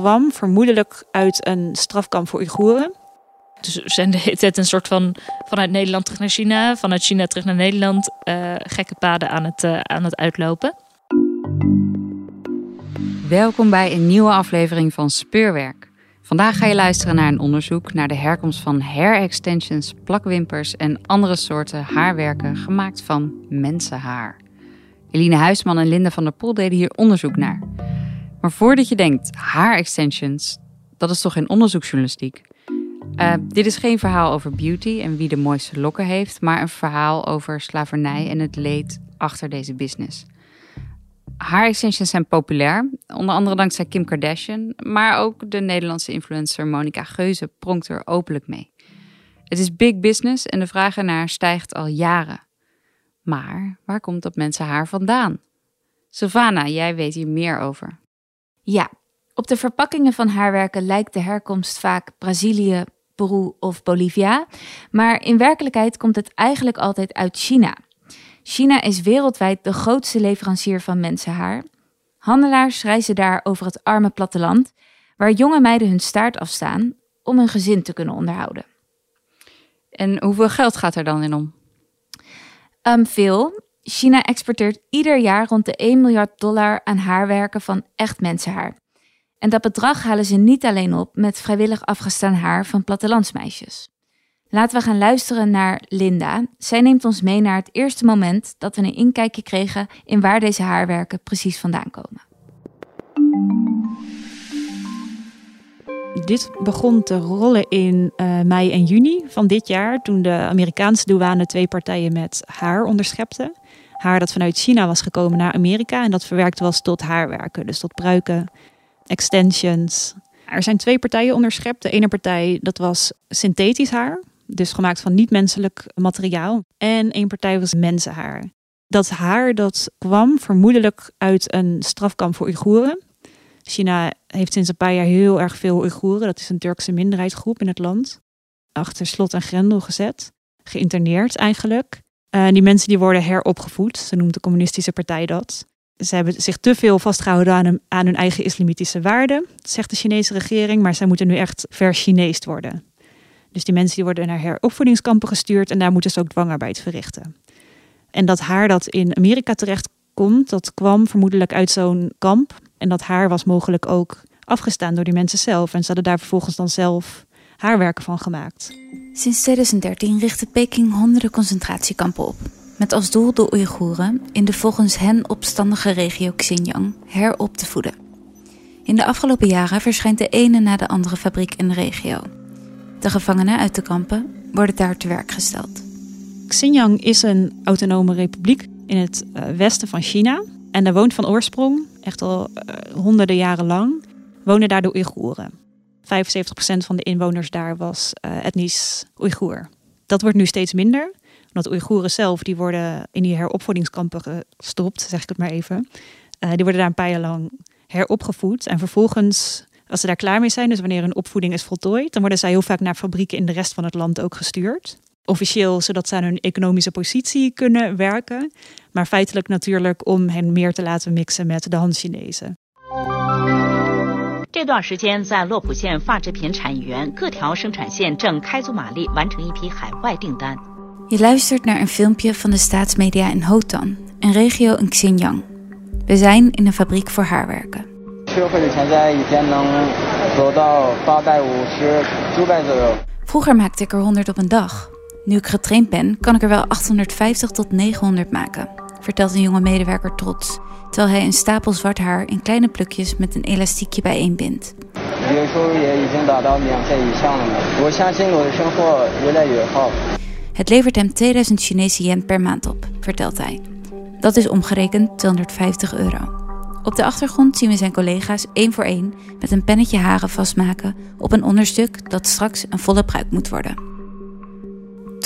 kwam vermoedelijk uit een strafkamp voor Oeigoeren. Dus we zijn de hele tijd een soort van vanuit Nederland terug naar China, vanuit China terug naar Nederland, eh, gekke paden aan het, eh, aan het uitlopen. Welkom bij een nieuwe aflevering van Speurwerk. Vandaag ga je luisteren naar een onderzoek naar de herkomst van hair extensions, plakwimpers en andere soorten haarwerken gemaakt van mensenhaar. Eline Huisman en Linda van der Poel deden hier onderzoek naar. Maar voordat je denkt, haar extensions, dat is toch geen onderzoeksjournalistiek? Eh, dit is geen verhaal over beauty en wie de mooiste lokken heeft, maar een verhaal over slavernij en het leed achter deze business. Haar extensions zijn populair, onder andere dankzij Kim Kardashian, maar ook de Nederlandse influencer Monica Geuze pronkt er openlijk mee. Het is big business en de vraag ernaar stijgt al jaren. Maar waar komt dat mensen haar vandaan? Sylvana, jij weet hier meer over. Ja, op de verpakkingen van haarwerken lijkt de herkomst vaak Brazilië, Peru of Bolivia. Maar in werkelijkheid komt het eigenlijk altijd uit China. China is wereldwijd de grootste leverancier van mensenhaar. Handelaars reizen daar over het arme platteland, waar jonge meiden hun staart afstaan om hun gezin te kunnen onderhouden. En hoeveel geld gaat er dan in om? Ehm, veel. China exporteert ieder jaar rond de 1 miljard dollar aan haarwerken van echt mensenhaar. En dat bedrag halen ze niet alleen op met vrijwillig afgestaan haar van plattelandsmeisjes. Laten we gaan luisteren naar Linda. Zij neemt ons mee naar het eerste moment dat we een inkijkje kregen in waar deze haarwerken precies vandaan komen. Dit begon te rollen in eh, mei en juni van dit jaar, toen de Amerikaanse douane twee partijen met haar onderschepte. Haar dat vanuit China was gekomen naar Amerika en dat verwerkt was tot haarwerken, dus tot pruiken, extensions. Er zijn twee partijen onderschept. De ene partij dat was synthetisch haar, dus gemaakt van niet-menselijk materiaal. En één partij was mensenhaar. Dat haar dat kwam vermoedelijk uit een strafkamp voor Oeigoeren. China heeft sinds een paar jaar heel erg veel Oeigoeren. Dat is een Turkse minderheidsgroep in het land. Achter slot en grendel gezet. Geïnterneerd eigenlijk. En die mensen die worden heropgevoed. Zo noemt de communistische partij dat. Ze hebben zich te veel vastgehouden aan hun, eigen islamitische waarden, zegt de Chinese regering. Maar zij moeten nu echt verschineest worden. Dus die mensen die worden naar heropvoedingskampen gestuurd en daar moeten ze ook dwangarbeid verrichten. En dat haar dat in Amerika terecht komt, dat kwam vermoedelijk uit zo'n kamp. En dat haar was mogelijk ook afgestaan door die mensen zelf. En ze hadden daar vervolgens dan zelf haarwerken van gemaakt. Sinds 2013 richtte Peking honderden concentratiekampen op. Met als doel de Oeigoeren in de volgens hen opstandige regio Xinjiang herop te voeden. In de afgelopen jaren verschijnt de ene na de andere fabriek in de regio. De gevangenen uit de kampen worden daar te werk gesteld. Xinjiang is een autonome republiek in het uh, westen van China. En daar woont van oorsprong, echt al uh, honderden jaren lang, wonen daar de Oeigoeren. 75% van de inwoners daar was uh, etnisch Oeigoer. Dat wordt nu steeds minder, omdat Oeigoeren zelf die worden in die heropvoedingskampen gestopt, zeg ik het maar even. die worden daar een paar jaar lang heropgevoed en vervolgens als ze daar klaar mee zijn, dus wanneer hun opvoeding is voltooid, dan worden zij heel vaak naar fabrieken in de rest van het land ook gestuurd. Officieel, zodat ze aan hun economische positie kunnen werken. Maar feitelijk natuurlijk om hen meer te laten mixen met de Han-Chinezen. 这段时间，在洛浦县发制品产业园各条生产线正开足马力完成一批海外订单。 Je luistert naar een filmpje van de staatsmedia in Hotan, een regio in Xinjiang. We zijn in een fabriek voor haarwerken. 车或者钱在一天能走到八百五十、九百左右。 Vroeger maakte ik er 100 op een dag. Nu ik getraind ben, kan ik er wel 850 tot 900 maken, vertelt een jonge medewerker trots, terwijl hij een stapel zwart haar in kleine plukjes met een elastiekje bijeenbindt. Het levert hem 2000 Chinese yen per maand op, vertelt hij. Dat is omgerekend 250 euro. Op de achtergrond zien we zijn collega's één voor één met een pennetje haren vastmaken op een onderstuk dat straks een volle pruik moet worden.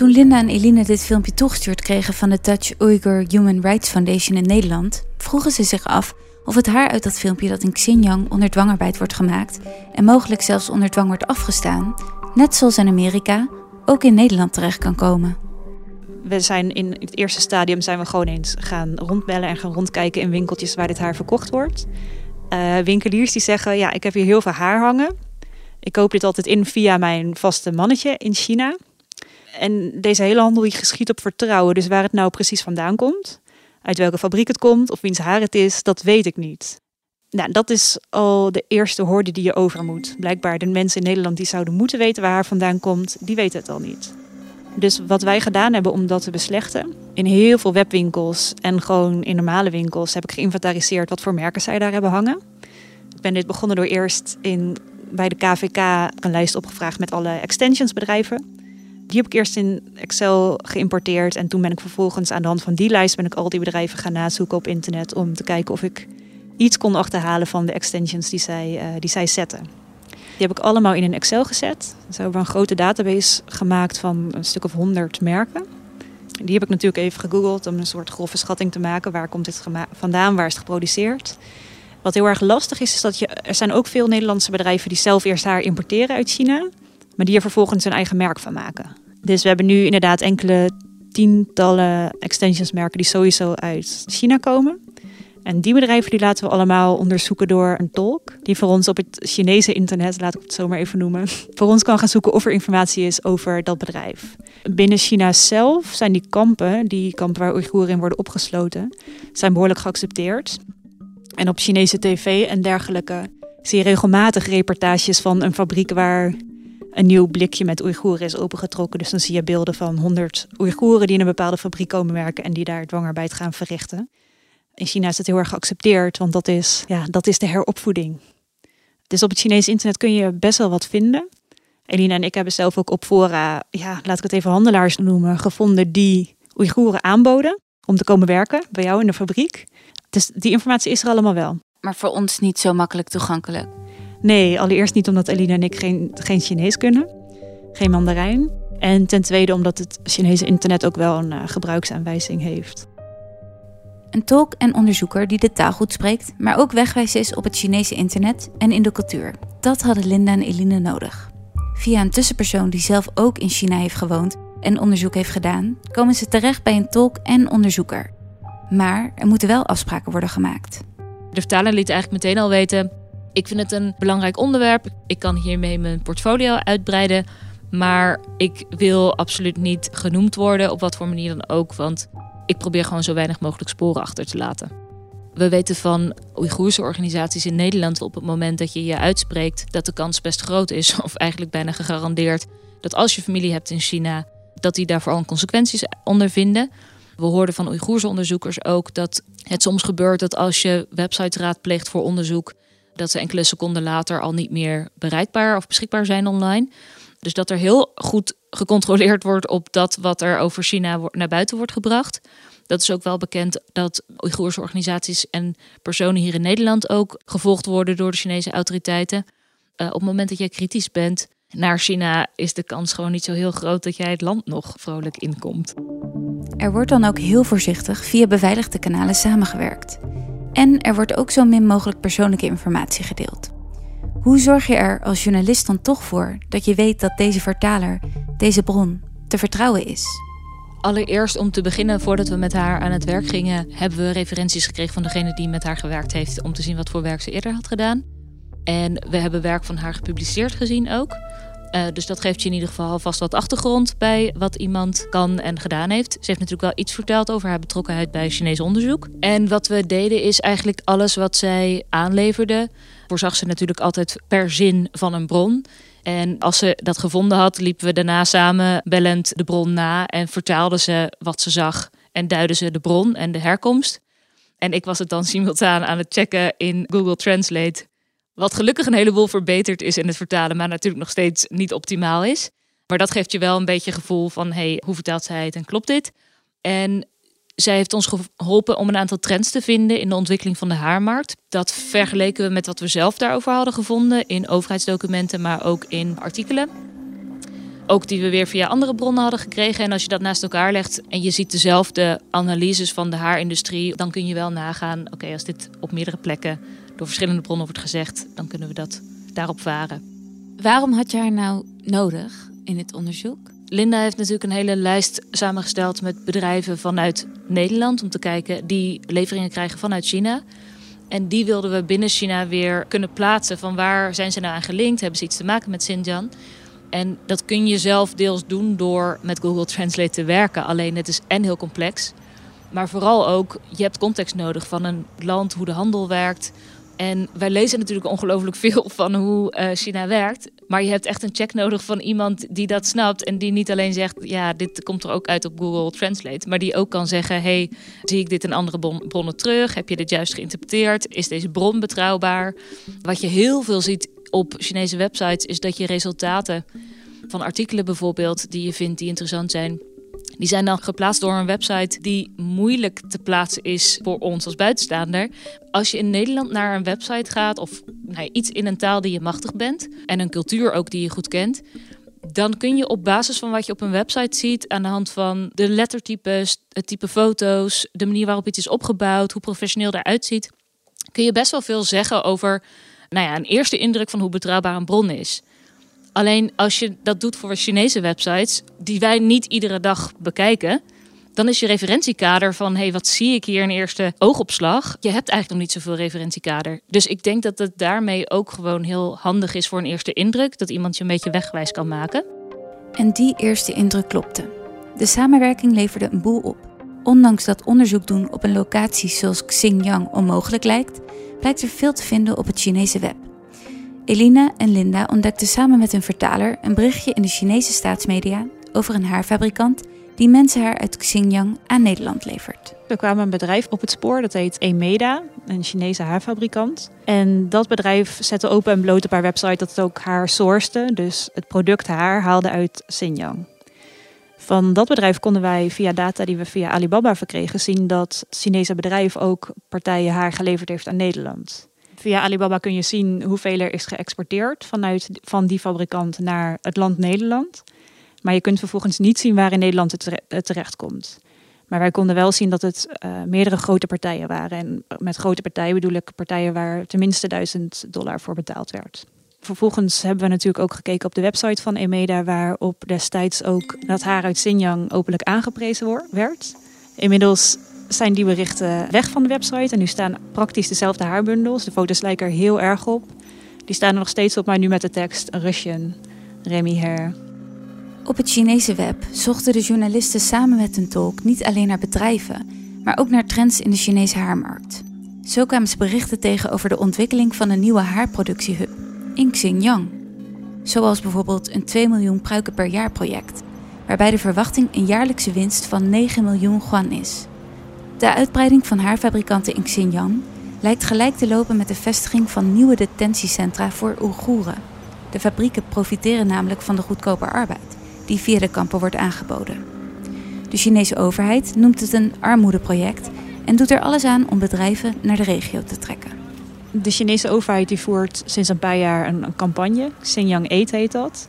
Toen Linda en Eline dit filmpje toegestuurd kregen van de Dutch Uyghur Human Rights Foundation in Nederland, vroegen ze zich af of het haar uit dat filmpje dat in Xinjiang onder dwangarbeid wordt gemaakt en mogelijk zelfs onder dwang wordt afgestaan, net zoals in Amerika, ook in Nederland terecht kan komen. We zijn in het eerste stadium zijn we gewoon eens gaan rondbellen en gaan rondkijken in winkeltjes waar dit haar verkocht wordt. Uh, winkeliers die zeggen, ja, ik heb hier heel veel haar hangen. Ik koop dit altijd in via mijn vaste mannetje in China. En deze hele handel die geschiet op vertrouwen. Dus waar het nou precies vandaan komt, uit welke fabriek het komt of wiens haar het is, dat weet ik niet. Nou, dat is al de eerste hoorde die je over moet. Blijkbaar de mensen in Nederland die zouden moeten weten waar haar vandaan komt, die weten het al niet. Dus wat wij gedaan hebben om dat te beslechten, in heel veel webwinkels en gewoon in normale winkels heb ik geïnventariseerd wat voor merken zij daar hebben hangen. Ik ben dit begonnen door eerst in, bij de KVK een lijst opgevraagd met alle extensionsbedrijven. Die heb ik eerst in Excel geïmporteerd en toen ben ik vervolgens aan de hand van die lijst ben ik al die bedrijven gaan nazoeken op internet om te kijken of ik iets kon achterhalen van de extensions die zij, uh, die zij zetten. Die heb ik allemaal in een Excel gezet. Dus hebben een grote database gemaakt van een stuk of honderd merken. Die heb ik natuurlijk even gegoogeld om een soort grove schatting te maken. Waar komt dit vandaan? Waar is het geproduceerd? Wat heel erg lastig is, is dat je, er zijn ook veel Nederlandse bedrijven die zelf eerst haar importeren uit China. Maar die er vervolgens een eigen merk van maken. Dus we hebben nu inderdaad enkele tientallen extensionsmerken die sowieso uit China komen. En die bedrijven die laten we allemaal onderzoeken door een tolk. Die voor ons op het Chinese internet, laat ik het zo maar even noemen, voor ons kan gaan zoeken of er informatie is over dat bedrijf. Binnen China zelf zijn die kampen, die kampen waar Oeigoeren in worden opgesloten, zijn behoorlijk geaccepteerd. En op Chinese tv en dergelijke zie je regelmatig reportages van een fabriek waar een nieuw blikje met Oeigoeren is opengetrokken. Dus dan zie je beelden van 100 Oeigoeren die in een bepaalde fabriek komen werken en die daar dwangarbeid gaan verrichten. In China is het heel erg geaccepteerd, want dat is, ja, dat is de heropvoeding. Dus op het Chinese internet kun je best wel wat vinden. Elina en ik hebben zelf ook op fora, ja, laat ik het even handelaars noemen, gevonden die Oeigoeren aanboden om te komen werken bij jou in de fabriek. Dus die informatie is er allemaal wel. Maar voor ons niet zo makkelijk toegankelijk. Nee, allereerst niet omdat Elina en ik geen, geen Chinees kunnen, geen Mandarijn. En ten tweede omdat het Chinese internet ook wel een uh, gebruiksaanwijzing heeft. Een tolk en onderzoeker die de taal goed spreekt, maar ook wegwijs is op het Chinese internet en in de cultuur. Dat hadden Linda en Eline nodig. Via een tussenpersoon die zelf ook in China heeft gewoond en onderzoek heeft gedaan, komen ze terecht bij een tolk en onderzoeker. Maar er moeten wel afspraken worden gemaakt. De vertaler liet eigenlijk meteen al weten: ik vind het een belangrijk onderwerp. Ik kan hiermee mijn portfolio uitbreiden. Maar ik wil absoluut niet genoemd worden, op wat voor manier dan ook. Want ik probeer gewoon zo weinig mogelijk sporen achter te laten. We weten van Oeigoerse organisaties in Nederland op het moment dat je je uitspreekt, dat de kans best groot is, of eigenlijk bijna gegarandeerd, dat als je familie hebt in China, dat die daar vooral consequenties ondervinden. We hoorden van Oeigoerse onderzoekers ook dat het soms gebeurt dat als je websites raadpleegt voor onderzoek, dat ze enkele seconden later al niet meer bereikbaar of beschikbaar zijn online. Dus dat er heel goed gecontroleerd wordt op dat wat er over China naar buiten wordt gebracht. Dat is ook wel bekend dat Oeigoerse organisaties en personen hier in Nederland ook gevolgd worden door de Chinese autoriteiten. Uh, op het moment dat jij kritisch bent naar China, is de kans gewoon niet zo heel groot dat jij het land nog vrolijk inkomt. Er wordt dan ook heel voorzichtig via beveiligde kanalen samengewerkt. En er wordt ook zo min mogelijk persoonlijke informatie gedeeld. Hoe zorg je er als journalist dan toch voor dat je weet dat deze vertaler, deze bron, te vertrouwen is? Allereerst om te beginnen, voordat we met haar aan het werk gingen, hebben we referenties gekregen van degene die met haar gewerkt heeft om te zien wat voor werk ze eerder had gedaan. En we hebben werk van haar gepubliceerd gezien ook. Uh, dus dat geeft je in ieder geval vast wat achtergrond bij wat iemand kan en gedaan heeft. Ze heeft natuurlijk wel iets verteld over haar betrokkenheid bij Chinees onderzoek. En wat we deden is eigenlijk alles wat zij aanleverde. Voorzag ze natuurlijk altijd per zin van een bron. En als ze dat gevonden had, liepen we daarna samen bellend de bron na en vertaalden ze wat ze zag en duidden ze de bron en de herkomst. En ik was het dan simultaan aan het checken in Google Translate wat gelukkig een heleboel verbeterd is in het vertalen, maar natuurlijk nog steeds niet optimaal is. Maar dat geeft je wel een beetje gevoel van, hey, hoe vertaalt zij het en klopt dit? En Zij heeft ons geholpen om een aantal trends te vinden in de ontwikkeling van de haarmarkt. Dat vergeleken we met wat we zelf daarover hadden gevonden in overheidsdocumenten, maar ook in artikelen. Ook die we weer via andere bronnen hadden gekregen. En als je dat naast elkaar legt en je ziet dezelfde analyses van de haarindustrie, dan kun je wel nagaan: oké, als dit op meerdere plekken door verschillende bronnen wordt gezegd, dan kunnen we dat daarop varen. Waarom had je haar nou nodig in het onderzoek? Linda heeft natuurlijk een hele lijst samengesteld met bedrijven vanuit Nederland om te kijken die leveringen krijgen vanuit China. En die wilden we binnen China weer kunnen plaatsen van waar zijn ze nou aan gelinkt, hebben ze iets te maken met Xinjiang. En dat kun je zelf deels doen door met Google Translate te werken. Alleen het is en heel complex. Maar vooral ook, je hebt context nodig van een land, hoe de handel werkt. En wij lezen natuurlijk ongelooflijk veel van hoe uh, China werkt. Maar je hebt echt een check nodig van iemand die dat snapt. En die niet alleen zegt, ja, dit komt er ook uit op Google Translate. Maar die ook kan zeggen, hey, zie ik dit in andere bronnen terug? Heb je dit juist geïnterpreteerd? Is deze bron betrouwbaar? Wat je heel veel ziet op Chinese websites is dat je resultaten van artikelen bijvoorbeeld die je vindt die interessant zijn, die zijn dan geplaatst door een website die moeilijk te plaatsen is voor ons als buitenstaander. Als je in Nederland naar een website gaat of nou, iets in een taal die je machtig bent en een cultuur ook die je goed kent, dan kun je op basis van wat je op een website ziet, aan de hand van de lettertypes, het type foto's, de manier waarop iets is opgebouwd, hoe professioneel eruit ziet, kun je best wel veel zeggen over nou ja, een eerste indruk van hoe betrouwbaar een bron is. Alleen als je dat doet voor Chinese websites, die wij niet iedere dag bekijken, dan is je referentiekader van hé, hey, wat zie ik hier in eerste oogopslag? Je hebt eigenlijk nog niet zoveel referentiekader. Dus ik denk dat het daarmee ook gewoon heel handig is voor een eerste indruk, dat iemand je een beetje wegwijs kan maken. En die eerste indruk klopte. De samenwerking leverde een boel op. Ondanks dat onderzoek doen op een locatie zoals Xinjiang onmogelijk lijkt, blijkt er veel te vinden op het Chinese web. Elina en Linda ontdekten samen met hun vertaler een berichtje in de Chinese staatsmedia over een haarfabrikant die mensenhaar uit Xinjiang aan Nederland levert. Er kwam een bedrijf op het spoor, dat heet Emeda, een Chinese haarfabrikant. En dat bedrijf zette open en bloot op haar website dat het ook haar sourced, dus het product haar haalde uit Xinjiang. Van dat bedrijf konden wij via data die we via Alibaba verkregen zien dat het Chinese bedrijf ook partijen haar geleverd heeft aan Nederland. Via Alibaba kun je zien hoeveel er is geëxporteerd vanuit van die fabrikant naar het land Nederland. Maar je kunt vervolgens niet zien waar in Nederland het terecht komt. Maar wij konden wel zien dat het uh, meerdere grote partijen waren. En met grote partijen bedoel ik partijen waar tenminste 1000 dollar voor betaald werd. Vervolgens hebben we natuurlijk ook gekeken op de website van Emeda, waarop destijds ook dat haar uit Xinjiang openlijk aangeprezen werd. Inmiddels zijn die berichten weg van de website en nu staan praktisch dezelfde haarbundels. De foto's lijken er heel erg op. Die staan er nog steeds op, maar nu met de tekst Russian, Remy Hair. Op het Chinese web zochten de journalisten samen met een tolk niet alleen naar bedrijven, maar ook naar trends in de Chinese haarmarkt. Zo kwamen ze berichten tegen over de ontwikkeling van een nieuwe haarproductiehub in Xinjiang. Zoals bijvoorbeeld een 2 miljoen pruiken per jaar project, waarbij de verwachting een jaarlijkse winst van 9 miljoen yuan is. De uitbreiding van haarfabrikanten in Xinjiang lijkt gelijk te lopen met de vestiging van nieuwe detentiecentra voor Oeigoeren. De fabrieken profiteren namelijk van de goedkope arbeid die via de kampen wordt aangeboden. De Chinese overheid noemt het een armoedeproject en doet er alles aan om bedrijven naar de regio te trekken. De Chinese overheid voert sinds een paar jaar een, een campagne. Xinjiang Eat heet dat.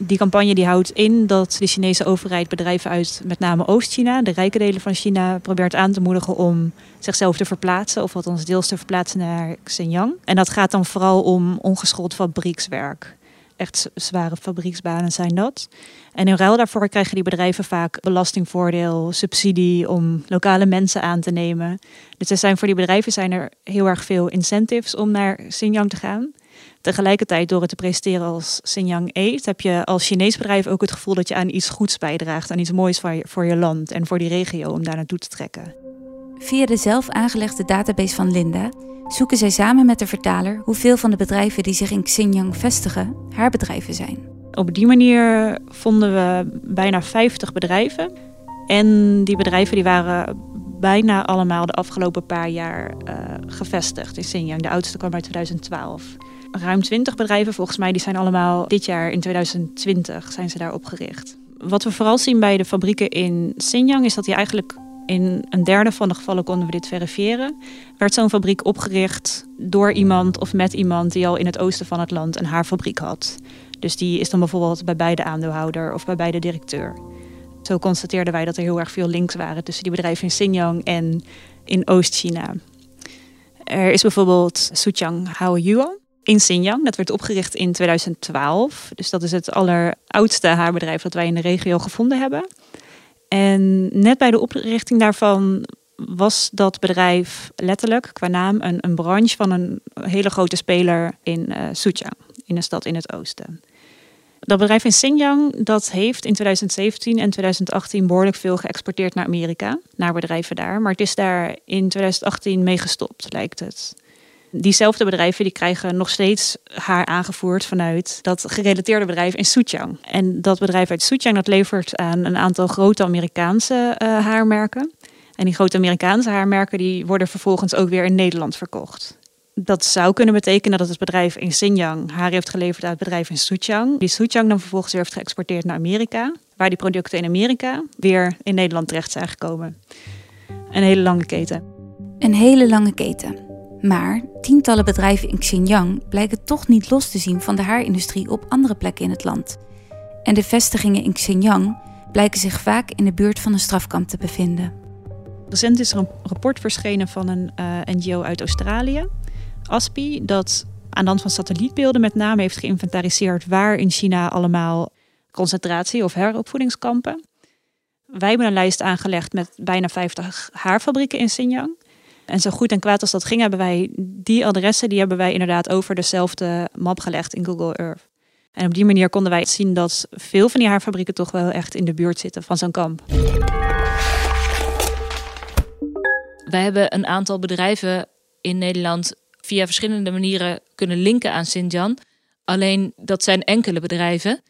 Die campagne die houdt in dat de Chinese overheid bedrijven uit met name Oost-China, de rijke delen van China, probeert aan te moedigen om zichzelf te verplaatsen, of althans deels te verplaatsen naar Xinjiang. En dat gaat dan vooral om ongeschoold fabriekswerk. Echt zware fabrieksbanen zijn dat. En in ruil daarvoor krijgen die bedrijven vaak belastingvoordeel, subsidie om lokale mensen aan te nemen. Dus er zijn voor die bedrijven zijn er heel erg veel incentives om naar Xinjiang te gaan. Tegelijkertijd, door het te presenteren als Xinjiang Aid, heb je als Chinees bedrijf ook het gevoel dat je aan iets goeds bijdraagt, aan iets moois voor je, voor je land en voor die regio om daar naartoe te trekken. Via de zelf aangelegde database van Linda zoeken zij samen met de vertaler hoeveel van de bedrijven die zich in Xinjiang vestigen haar bedrijven zijn. Op die manier vonden we bijna 50 bedrijven. En die bedrijven die waren bijna allemaal de afgelopen paar jaar uh, gevestigd in Xinjiang. De oudste kwam uit 2012. Ruim 20 bedrijven volgens mij, die zijn allemaal dit jaar in 2020 zijn ze daar opgericht. Wat we vooral zien bij de fabrieken in Xinjiang is dat die eigenlijk In een derde van de gevallen konden we dit verifiëren. Werd zo'n fabriek opgericht door iemand of met iemand die al in het oosten van het land een haarfabriek had. Dus die is dan bijvoorbeeld bij beide aandeelhouder of bij beide directeur. Zo constateerden wij dat er heel erg veel links waren tussen die bedrijven in Xinjiang en in Oost-China. Er is bijvoorbeeld Suchang Haoyuan in Xinjiang. Dat werd opgericht in 2012. Dus dat is het alleroudste haarbedrijf dat wij in de regio gevonden hebben. En net bij de oprichting daarvan was dat bedrijf letterlijk qua naam een, een branche van een hele grote speler in uh, in een stad in het oosten. Dat bedrijf in Xinjiang dat heeft in 2017 en 2018 behoorlijk veel geëxporteerd naar Amerika, naar bedrijven daar. Maar het is daar in 2018 mee gestopt, lijkt het. Diezelfde bedrijven die krijgen nog steeds haar aangevoerd vanuit dat gerelateerde bedrijf in Suchang. En dat bedrijf uit Suchang dat levert aan een aantal grote Amerikaanse uh, haarmerken. En die grote Amerikaanse haarmerken die worden vervolgens ook weer in Nederland verkocht. Dat zou kunnen betekenen dat het bedrijf in Xinjiang haar heeft geleverd aan het bedrijf in Suchang. Die Suchang dan vervolgens weer heeft geëxporteerd naar Amerika. Waar die producten in Amerika weer in Nederland terecht zijn gekomen. Een hele lange keten. Een hele lange keten. Maar tientallen bedrijven in Xinjiang blijken toch niet los te zien van de haarindustrie op andere plekken in het land. En de vestigingen in Xinjiang blijken zich vaak in de buurt van een strafkamp te bevinden. Recent is er een rapport verschenen van een eh, NGO uit Australië, ASPI, dat aan de hand van satellietbeelden met name heeft geïnventariseerd waar in China allemaal concentratie- of heropvoedingskampen. Wij hebben een lijst aangelegd met bijna 50 haarfabrieken in Xinjiang. En zo goed en kwaad als dat ging, hebben wij die adressen, die hebben wij inderdaad over dezelfde map gelegd in Google Earth. En op die manier konden wij zien dat veel van die haarfabrieken toch wel echt in de buurt zitten van zo'n kamp. Wij hebben een aantal bedrijven in Nederland via verschillende manieren kunnen linken aan Xinjiang. Alleen dat zijn enkele bedrijven.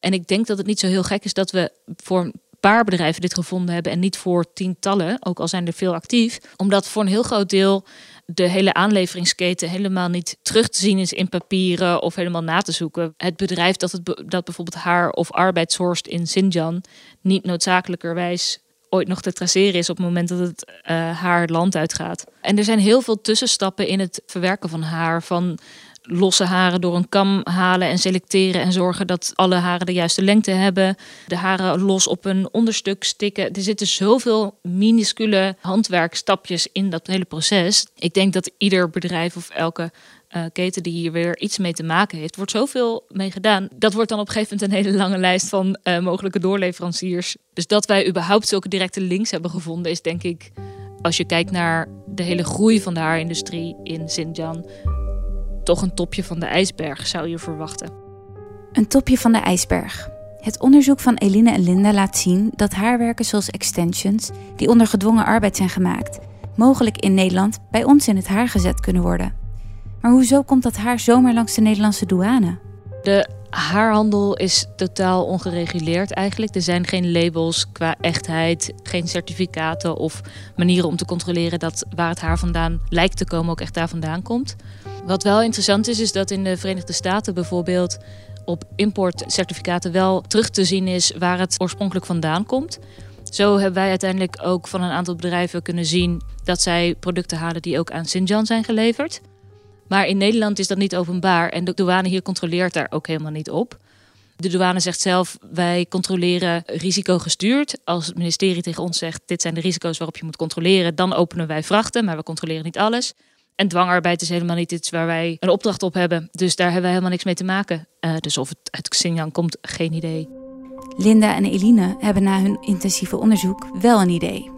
En ik denk dat het niet zo heel gek is dat we voor paar bedrijven dit gevonden hebben en niet voor tientallen, ook al zijn er veel actief. Omdat voor een heel groot deel de hele aanleveringsketen helemaal niet terug te zien is in papieren of helemaal na te zoeken. Het bedrijf dat, het, dat bijvoorbeeld haar of arbeid sourced in Xinjiang niet noodzakelijkerwijs ooit nog te traceren is op het moment dat het uh, haar land uitgaat. En er zijn heel veel tussenstappen in het verwerken van haar. Van losse haren door een kam halen en selecteren en zorgen dat alle haren de juiste lengte hebben. De haren los op een onderstuk stikken. Er zitten zoveel minuscule handwerkstapjes in dat hele proces. Ik denk dat ieder bedrijf of elke uh, keten die hier weer iets mee te maken heeft, wordt zoveel mee gedaan. Dat wordt dan op een gegeven moment een hele lange lijst van uh, mogelijke doorleveranciers. Dus dat wij überhaupt zulke directe links hebben gevonden, is denk ik, als je kijkt naar de hele groei van de haarindustrie in Xinjiang, toch een topje van de ijsberg, zou je verwachten. Een topje van de ijsberg. Het onderzoek van Eline en Linda laat zien dat haarwerken zoals extensions, die onder gedwongen arbeid zijn gemaakt, mogelijk in Nederland bij ons in het haar gezet kunnen worden. Maar hoezo komt dat haar zomaar langs de Nederlandse douane? De haarhandel is totaal ongereguleerd eigenlijk. Er zijn geen labels qua echtheid, geen certificaten of manieren om te controleren dat waar het haar vandaan lijkt te komen ook echt daar vandaan komt. Wat wel interessant is, is dat in de Verenigde Staten bijvoorbeeld op importcertificaten wel terug te zien is waar het oorspronkelijk vandaan komt. Zo hebben wij uiteindelijk ook van een aantal bedrijven kunnen zien dat zij producten halen die ook aan Xinjiang zijn geleverd. Maar in Nederland is dat niet openbaar en de douane hier controleert daar ook helemaal niet op. De douane zegt zelf, wij controleren risicogestuurd. Als het ministerie tegen ons zegt, dit zijn de risico's waarop je moet controleren, dan openen wij vrachten, maar we controleren niet alles. En dwangarbeid is helemaal niet iets waar wij een opdracht op hebben. Dus daar hebben wij helemaal niks mee te maken. Uh, dus of het uit Xinjiang komt, geen idee. Linda en Eline hebben na hun intensieve onderzoek wel een idee.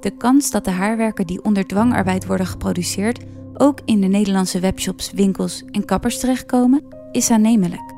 De kans dat de haarwerken die onder dwangarbeid worden geproduceerd ook in de Nederlandse webshops, winkels en kappers terechtkomen, is aannemelijk.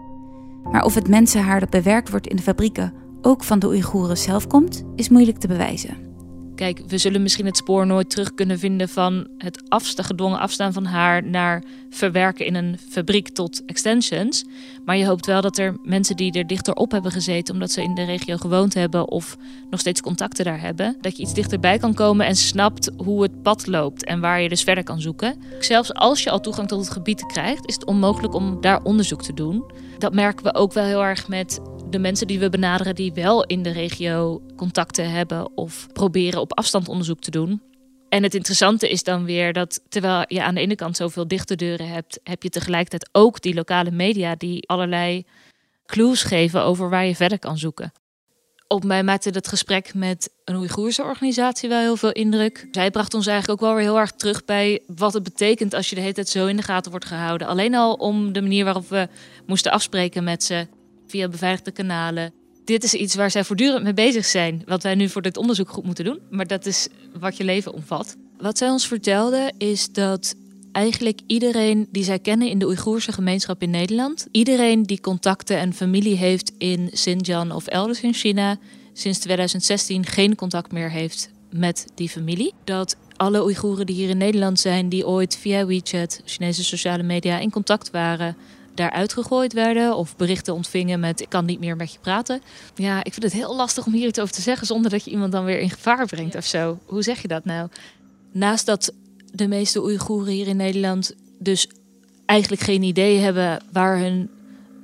Maar of het mensenhaar dat bewerkt wordt in de fabrieken ook van de Oeigoeren zelf komt, is moeilijk te bewijzen. Kijk, we zullen misschien het spoor nooit terug kunnen vinden van het afstaan, gedwongen afstaan van haar naar verwerken in een fabriek tot extensions. Maar je hoopt wel dat er mensen die er dichter op hebben gezeten, omdat ze in de regio gewoond hebben of nog steeds contacten daar hebben, dat je iets dichterbij kan komen en snapt hoe het pad loopt en waar je dus verder kan zoeken. Zelfs als je al toegang tot het gebied krijgt, is het onmogelijk om daar onderzoek te doen. Dat merken we ook wel heel erg met de mensen die we benaderen die wel in de regio contacten hebben of proberen op afstand onderzoek te doen. En het interessante is dan weer dat terwijl je aan de ene kant zoveel dichte deuren hebt, heb je tegelijkertijd ook die lokale media die allerlei clues geven over waar je verder kan zoeken. Op mij maakte het gesprek met een Oeigoerse organisatie wel heel veel indruk. Zij bracht ons eigenlijk ook wel weer heel erg terug bij wat het betekent als je de hele tijd zo in de gaten wordt gehouden. Alleen al om de manier waarop we moesten afspreken met ze via beveiligde kanalen. Dit is iets waar zij voortdurend mee bezig zijn. Wat wij nu voor dit onderzoek goed moeten doen. Maar dat is wat je leven omvat. Wat zij ons vertelde is dat eigenlijk iedereen die zij kennen in de Oeigoerse gemeenschap in Nederland, iedereen die contacten en familie heeft in Xinjiang of elders in China, sinds 2016 geen contact meer heeft met die familie. Dat alle Oeigoeren die hier in Nederland zijn, die ooit via WeChat, Chinese sociale media, in contact waren, daar uitgegooid werden of berichten ontvingen met ik kan niet meer met je praten. Ja, ik vind het heel lastig om hier iets over te zeggen zonder dat je iemand dan weer in gevaar brengt of zo. Hoe zeg je dat nou? Naast dat de meeste Oeigoeren hier in Nederland dus eigenlijk geen idee hebben waar hun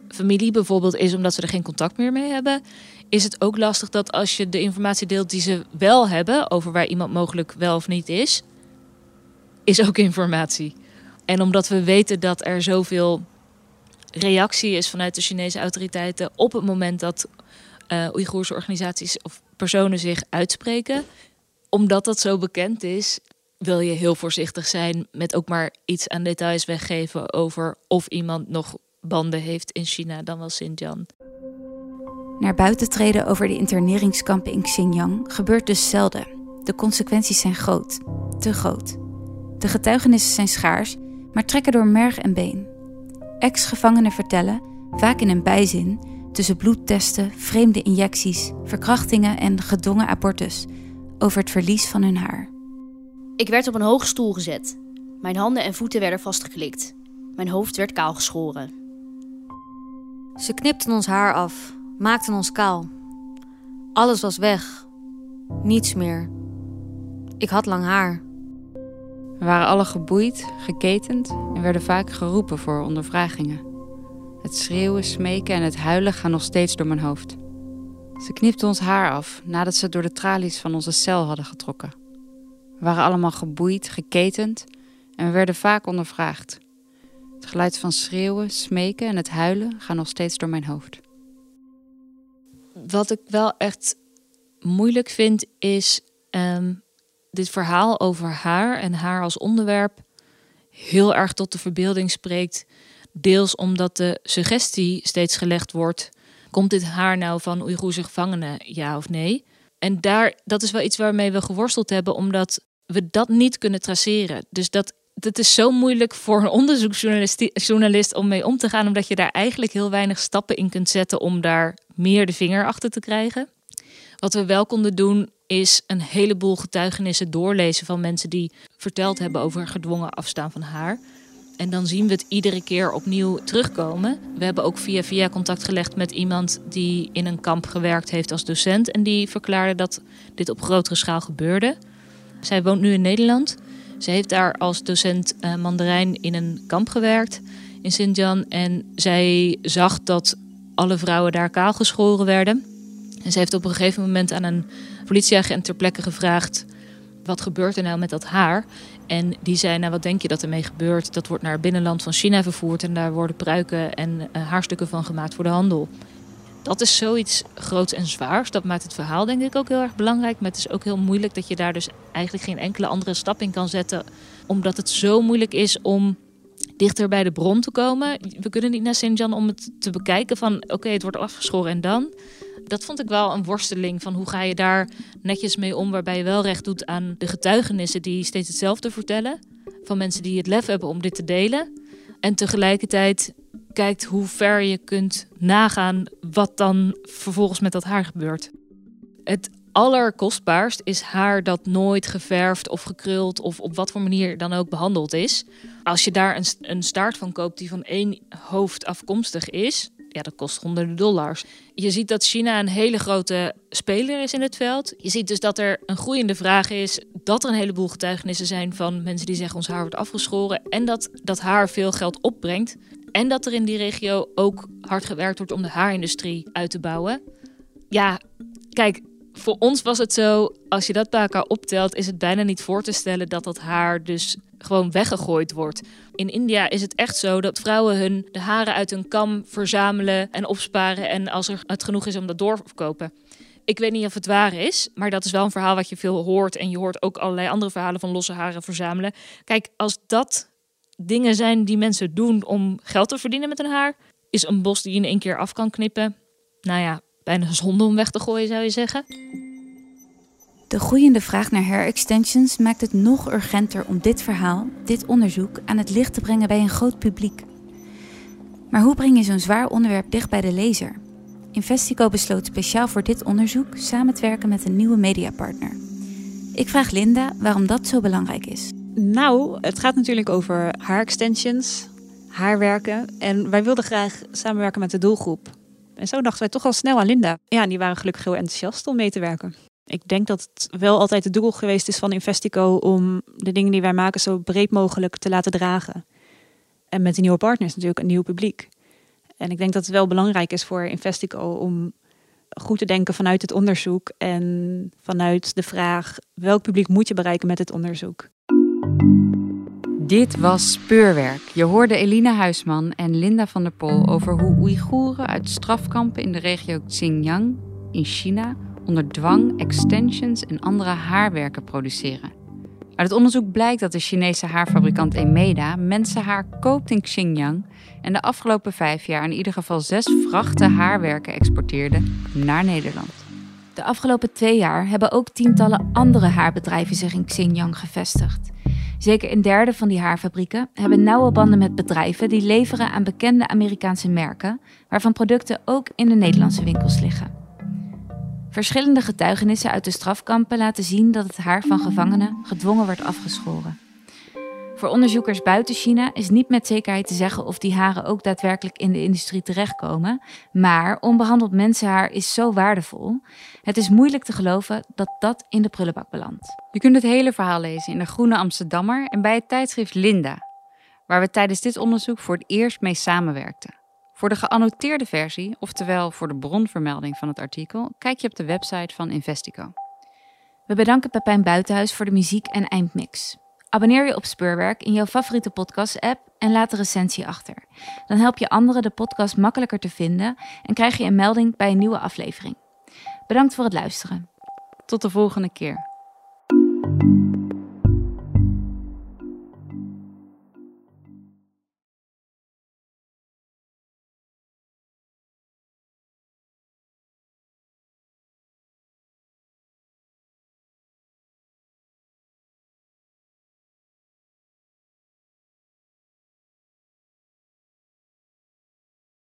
familie bijvoorbeeld is, omdat ze er geen contact meer mee hebben, is het ook lastig dat als je de informatie deelt die ze wel hebben over waar iemand mogelijk wel of niet is, is ook informatie. En omdat we weten dat er zoveel reactie is vanuit de Chinese autoriteiten op het moment dat uh, Oeigoerse organisaties of personen zich uitspreken, omdat dat zo bekend is, wil je heel voorzichtig zijn met ook maar iets aan details weggeven over of iemand nog banden heeft in China dan wel Xinjiang. Naar buiten treden over de interneringskampen in Xinjiang gebeurt dus zelden. De consequenties zijn groot, te groot. De getuigenissen zijn schaars, maar trekken door merg en been. Ex-gevangenen vertellen, vaak in een bijzin, tussen bloedtesten, vreemde injecties, verkrachtingen en gedwongen abortus, over het verlies van hun haar. Ik werd op een hoge stoel gezet. Mijn handen en voeten werden vastgeklikt. Mijn hoofd werd kaal geschoren. Ze knipten ons haar af, maakten ons kaal. Alles was weg. Niets meer. Ik had lang haar. We waren alle geboeid, geketend en werden vaak geroepen voor ondervragingen. Het schreeuwen, smeken en het huilen gaan nog steeds door mijn hoofd. Ze knipten ons haar af nadat ze door de tralies van onze cel hadden getrokken. We waren allemaal geboeid, geketend en we werden vaak ondervraagd. Het geluid van schreeuwen, smeken en het huilen gaan nog steeds door mijn hoofd. Wat ik wel echt moeilijk vind, is um, dit verhaal over haar en haar als onderwerp heel erg tot de verbeelding spreekt. Deels omdat de suggestie steeds gelegd wordt: komt dit haar nou van Oeigoerse gevangenen, ja of nee? En daar, dat is wel iets waarmee we geworsteld hebben, omdat we dat niet kunnen traceren. Dus dat, dat is zo moeilijk voor een onderzoeksjournalist om mee om te gaan, omdat je daar eigenlijk heel weinig stappen in kunt zetten om daar meer de vinger achter te krijgen. Wat we wel konden doen, is een heleboel getuigenissen doorlezen van mensen die verteld hebben over gedwongen afstaan van haar. En dan zien we het iedere keer opnieuw terugkomen. We hebben ook via via contact gelegd met iemand die in een kamp gewerkt heeft als docent. En die verklaarde dat dit op grotere schaal gebeurde. Zij woont nu in Nederland. Ze heeft daar als docent uh, Mandarijn in een kamp gewerkt in Xinjiang. En zij zag dat alle vrouwen daar kaal geschoren werden. En ze heeft op een gegeven moment aan een politieagent ter plekke gevraagd: wat gebeurt er nou met dat haar? En die zei: Nou, wat denk je dat ermee gebeurt? Dat wordt naar het binnenland van China vervoerd en daar worden pruiken en uh, haarstukken van gemaakt voor de handel dat is zoiets groots en zwaars. Dat maakt het verhaal denk ik ook heel erg belangrijk. Maar het is ook heel moeilijk dat je daar dus eigenlijk geen enkele andere stap in kan zetten. Omdat het zo moeilijk is om dichter bij de bron te komen. We kunnen niet naar Xinjiang om het te bekijken van oké, het wordt afgeschoren en dan. Dat vond ik wel een worsteling van hoe ga je daar netjes mee om, waarbij je wel recht doet aan de getuigenissen die steeds hetzelfde vertellen. Van mensen die het lef hebben om dit te delen. En tegelijkertijd kijkt hoe ver je kunt nagaan wat dan vervolgens met dat haar gebeurt. Het allerkostbaarst is haar dat nooit geverfd of gekruld of op wat voor manier dan ook behandeld is. Als je daar een, een staart van koopt die van één hoofd afkomstig is, ja, dat kost honderden dollars. Je ziet dat China een hele grote speler is in het veld. Je ziet dus dat er een groeiende vraag is, dat er een heleboel getuigenissen zijn van mensen die zeggen ons haar wordt afgeschoren en dat dat haar veel geld opbrengt. En dat er in die regio ook hard gewerkt wordt om de haarindustrie uit te bouwen. Ja, kijk, voor ons was het zo, als je dat bij elkaar optelt, is het bijna niet voor te stellen dat dat haar dus gewoon weggegooid wordt. In India is het echt zo dat vrouwen hun de haren uit hun kam verzamelen en opsparen en als er het genoeg is om dat door te verkopen. Ik weet niet of het waar is, maar dat is wel een verhaal wat je veel hoort. En je hoort ook allerlei andere verhalen van losse haren verzamelen. Kijk, als dat dingen zijn die mensen doen om geld te verdienen met hun haar, is een bos die je in één keer af kan knippen. Nou ja, bijna zonde om weg te gooien, zou je zeggen. De groeiende vraag naar hair extensions maakt het nog urgenter om dit verhaal, dit onderzoek, aan het licht te brengen bij een groot publiek. Maar hoe breng je zo'n zwaar onderwerp dicht bij de lezer? Investico besloot speciaal voor dit onderzoek samen te werken met een nieuwe mediapartner. Ik vraag Linda waarom dat zo belangrijk is. Nou, het gaat natuurlijk over haar extensions, haarwerken. En wij wilden graag samenwerken met de doelgroep. En zo dachten wij toch al snel aan Linda. Ja, en die waren gelukkig heel enthousiast om mee te werken. Ik denk dat het wel altijd het doel geweest is van Investico om de dingen die wij maken zo breed mogelijk te laten dragen. En met die nieuwe partners natuurlijk een nieuw publiek. En ik denk dat het wel belangrijk is voor Investico om goed te denken vanuit het onderzoek en vanuit de vraag welk publiek moet je bereiken met het onderzoek. Dit was Speurwerk. Je hoorde Elina Huisman en Linda van der Pol over hoe Oeigoeren uit strafkampen in de regio Xinjiang in China onder dwang extensions en andere haarwerken produceren. Uit het onderzoek blijkt dat de Chinese haarfabrikant Emeda mensenhaar koopt in Xinjiang en de afgelopen vijf jaar in ieder geval zes vrachten haarwerken exporteerde naar Nederland. De afgelopen twee jaar hebben ook tientallen andere haarbedrijven zich in Xinjiang gevestigd. Zeker een derde van die haarfabrieken hebben nauwe banden met bedrijven die leveren aan bekende Amerikaanse merken, waarvan producten ook in de Nederlandse winkels liggen. Verschillende getuigenissen uit de strafkampen laten zien dat het haar van gevangenen gedwongen wordt afgeschoren. Voor onderzoekers buiten China is niet met zekerheid te zeggen of die haren ook daadwerkelijk in de industrie terechtkomen, maar onbehandeld mensenhaar is zo waardevol. Het is moeilijk te geloven dat dat in de prullenbak belandt. Je kunt het hele verhaal lezen in de Groene Amsterdammer en bij het tijdschrift Linda, waar we tijdens dit onderzoek voor het eerst mee samenwerkten. Voor de geannoteerde versie, oftewel voor de bronvermelding van het artikel, kijk je op de website van Investico. We bedanken Pepijn Buitenhuis voor de muziek en eindmix. Abonneer je op Speurwerk in jouw favoriete podcast-app en laat een recensie achter. Dan help je anderen de podcast makkelijker te vinden en krijg je een melding bij een nieuwe aflevering. Bedankt voor het luisteren. Tot de volgende keer.